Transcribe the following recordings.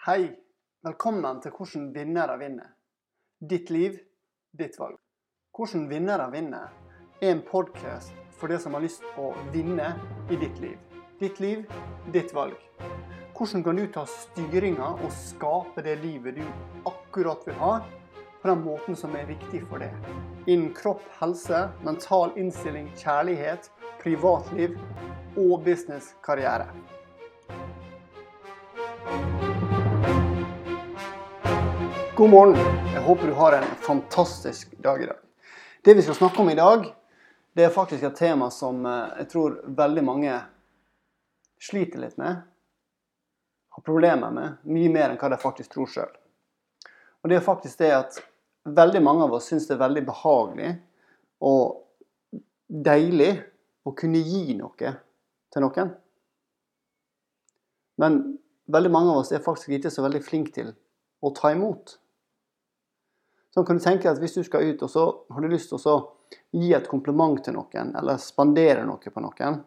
Hei. Velkommen til Hvordan vinnere vinner. Ditt liv, ditt valg. Hvordan vinnere vinner er en podkast for deg som har lyst på å vinne i ditt liv. Ditt liv, ditt valg. Hvordan kan du ta styringa og skape det livet du akkurat vil ha, på den måten som er riktig for deg? Innen kropp, helse, mental innstilling, kjærlighet, privatliv og business, God morgen. Jeg håper du har en fantastisk dag i dag. Det vi skal snakke om i dag, det er faktisk et tema som eh, jeg tror veldig mange sliter litt med. Har problemer med. Mye mer enn hva de faktisk tror sjøl. Og det er faktisk det at veldig mange av oss syns det er veldig behagelig og deilig å kunne gi noe til noen. Men veldig mange av oss er faktisk ikke så veldig flinke til å ta imot. Så kan du tenke at Hvis du skal ut og så har du lyst til å gi et kompliment til noen, eller spandere noe på noen,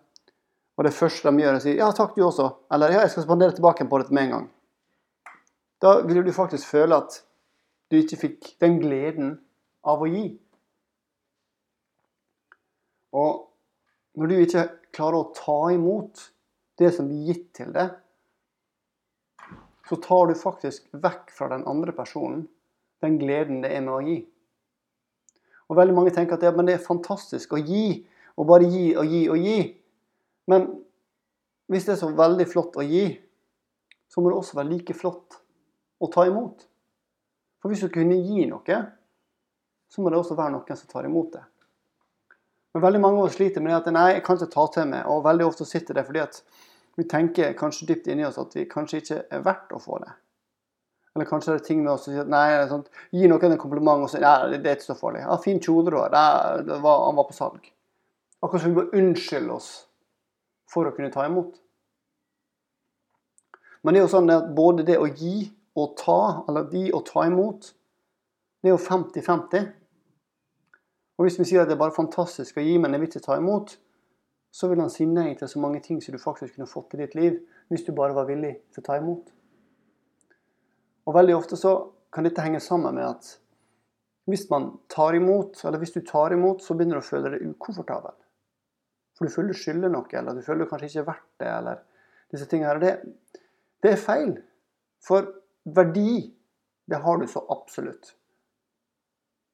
og det første de gjør, er å si 'ja, takk, du også', eller 'ja, jeg skal spandere tilbake på dette med en gang', da vil du faktisk føle at du ikke fikk den gleden av å gi. Og når du ikke klarer å ta imot det som blir gitt til deg, så tar du faktisk vekk fra den andre personen den gleden det er med å gi. Og Veldig mange tenker at det, det er fantastisk å gi, og bare gi og gi og gi. Men hvis det er så veldig flott å gi, så må det også være like flott å ta imot. For hvis du kunne gi noe, så må det også være noen som tar imot det. Men veldig mange av oss sliter med det at nei, jeg kan ikke ta til meg. Og veldig ofte sitter det fordi at vi tenker kanskje dypt inni oss at vi kanskje ikke er verdt å få det. Eller kanskje det er ting med oss som sier at nei, sånn, gi noen en kompliment og si nei, det er ikke så farlig. Ja, 'Fin kjole du har. Han var på salg.' Akkurat som vi må unnskylde oss for å kunne ta imot. Men det er jo sånn at både det å gi og ta, eller gi og ta imot, det er jo 50-50. Og hvis vi sier at det er bare fantastisk å gi, men jeg vil ikke ta imot, så vil han si nei til så mange ting som du faktisk kunne fått i ditt liv, hvis du bare var villig til å ta imot. Og veldig ofte så kan dette henge sammen med at hvis man tar imot, eller hvis du tar imot, så begynner du å føle deg ukomfortabel. For du føler du skylder noe, eller du føler du kanskje ikke er verdt det, eller disse tingene her. Det, det er feil. For verdi, det har du så absolutt.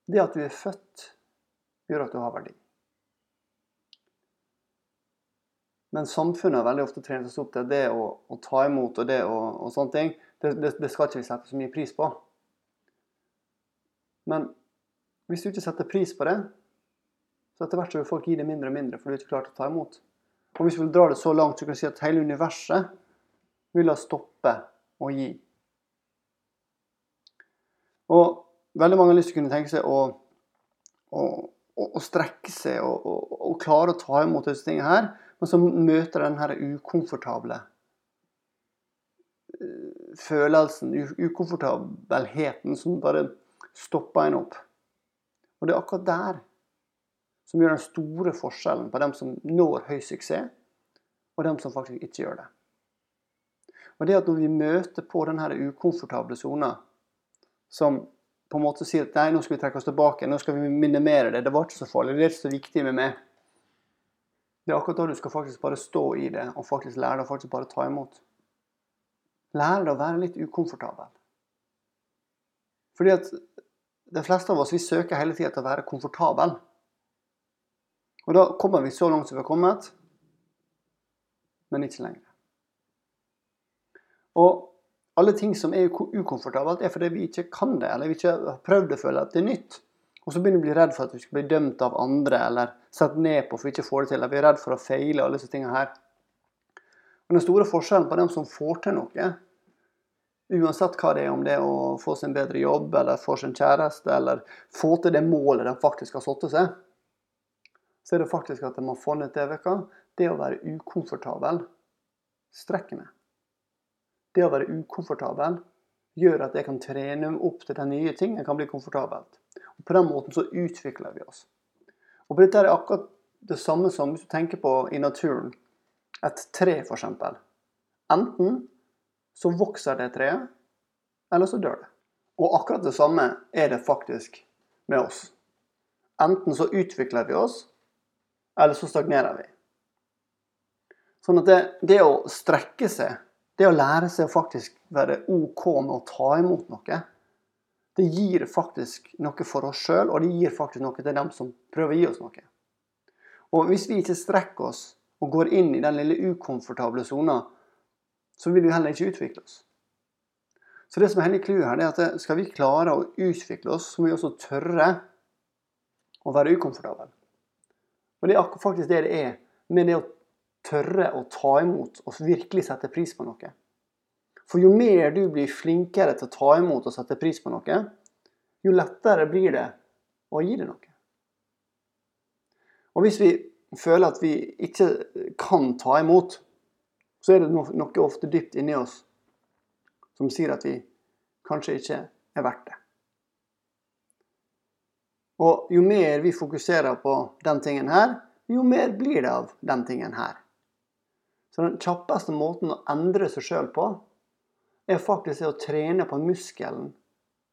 Det at du er født, gjør at du har verdi. Men samfunnet har veldig ofte trent oss opp til det å, å ta imot og det og, og sånne ting. Det, det, det, skal ikke vi sette så mye pris på. Men hvis du ikke setter pris på det, så etter hvert så vil folk gi det mindre og mindre, for du er ikke klar til å ta imot. Og hvis vi vil dra det så langt, så kan vi si at hele universet vil ha stoppe å gi. Og veldig mange har lyst til å kunne tenke seg å, å, å strekke seg og, klare å ta imot disse tingene her, men så møter den denne ukomfortable følelsen, ukomfortabelheten, som bare stopper en opp. Og det er akkurat der som gjør den store forskjellen på dem som når høy suksess, og dem som faktisk ikke gjør det. Og det at når vi møter på denne ukomfortable sona, som på en måte sier at nei, nå skal vi trekke oss tilbake, nå skal vi minimere det, det var ikke så farlig, det er ikke så viktig med meg. Det er akkurat da du skal faktisk bare stå i det og faktisk lære deg å faktisk bare ta imot. Lære deg å være litt ukomfortabel. Fordi at de fleste av oss vi søker hele tida til å være komfortabel. Og da kommer vi så langt som vi har kommet, men ikke lenger. Og alle ting som er ukomfortabelt, er fordi vi ikke kan det, eller vi ikke har prøvd å føle at det er nytt. Og så begynner vi å bli redd for at vi skal bli dømt av andre, eller satt ned på for vi ikke får det til. Eller vi er redd for å feile, alle disse tingene her. Og Den store forskjellen på dem som får til noe, uansett hva det er, om det er å få seg en bedre jobb, eller få en kjæreste, eller få til det målet de faktisk har satt seg, så er det faktisk at de har funnet det vekka, det å være ukomfortabel strekker meg. Det å være ukomfortabel gjør at jeg kan trene opp til de nye ting. Jeg kan bli komfortabelt. Og På den måten så utvikler vi oss. Og Dette er akkurat det samme som hvis du tenker på i naturen. Et tre, f.eks. Enten så vokser det treet, eller så dør det. Og akkurat det samme er det faktisk med oss. Enten så utvikler vi oss, eller så stagnerer vi. Sånn at det, det å strekke seg, det å lære seg å faktisk være OK med å ta imot noe, det gir faktisk noe for oss sjøl, og det gir faktisk noe til dem som prøver å gi oss noe. Og hvis vi ikke strekker oss og går inn i den lille ukomfortable sona, så vil vi heller ikke utvikle oss. Så det som er hele clouet her, er at skal vi klare å utvikle oss, så må vi også tørre å være ukomfortable. Og det er faktisk det det er med det å tørre å ta imot og virkelig sette pris på noe. For jo mer du blir flinkere til å ta imot og sette pris på noe, jo lettere blir det å gi det noe. Og hvis vi føler at vi ikke kan ta imot, så er det noe ofte dypt inni oss som sier at vi kanskje ikke er verdt det. Og jo mer vi fokuserer på den tingen her, jo mer blir det av den tingen her. Så den kjappeste måten å endre seg sjøl på, er faktisk å trene på muskelen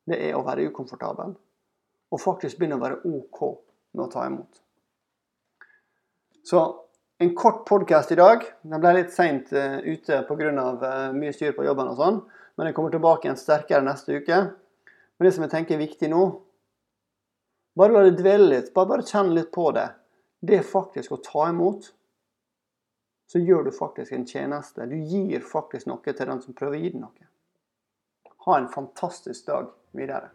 det er å være ukomfortabel. Og faktisk begynne å være OK med å ta imot. Så en kort podkast i dag. Den ble litt seint uh, ute pga. Uh, mye styr på jobben og sånn. Men jeg kommer tilbake igjen sterkere neste uke. Men det som jeg tenker er viktig nå Bare la det dvele litt. Bare, bare kjenn litt på det. Det er faktisk å ta imot. Så gjør du faktisk en tjeneste. Du gir faktisk noe til den som prøver å gi deg noe. Ha en fantastisk dag videre.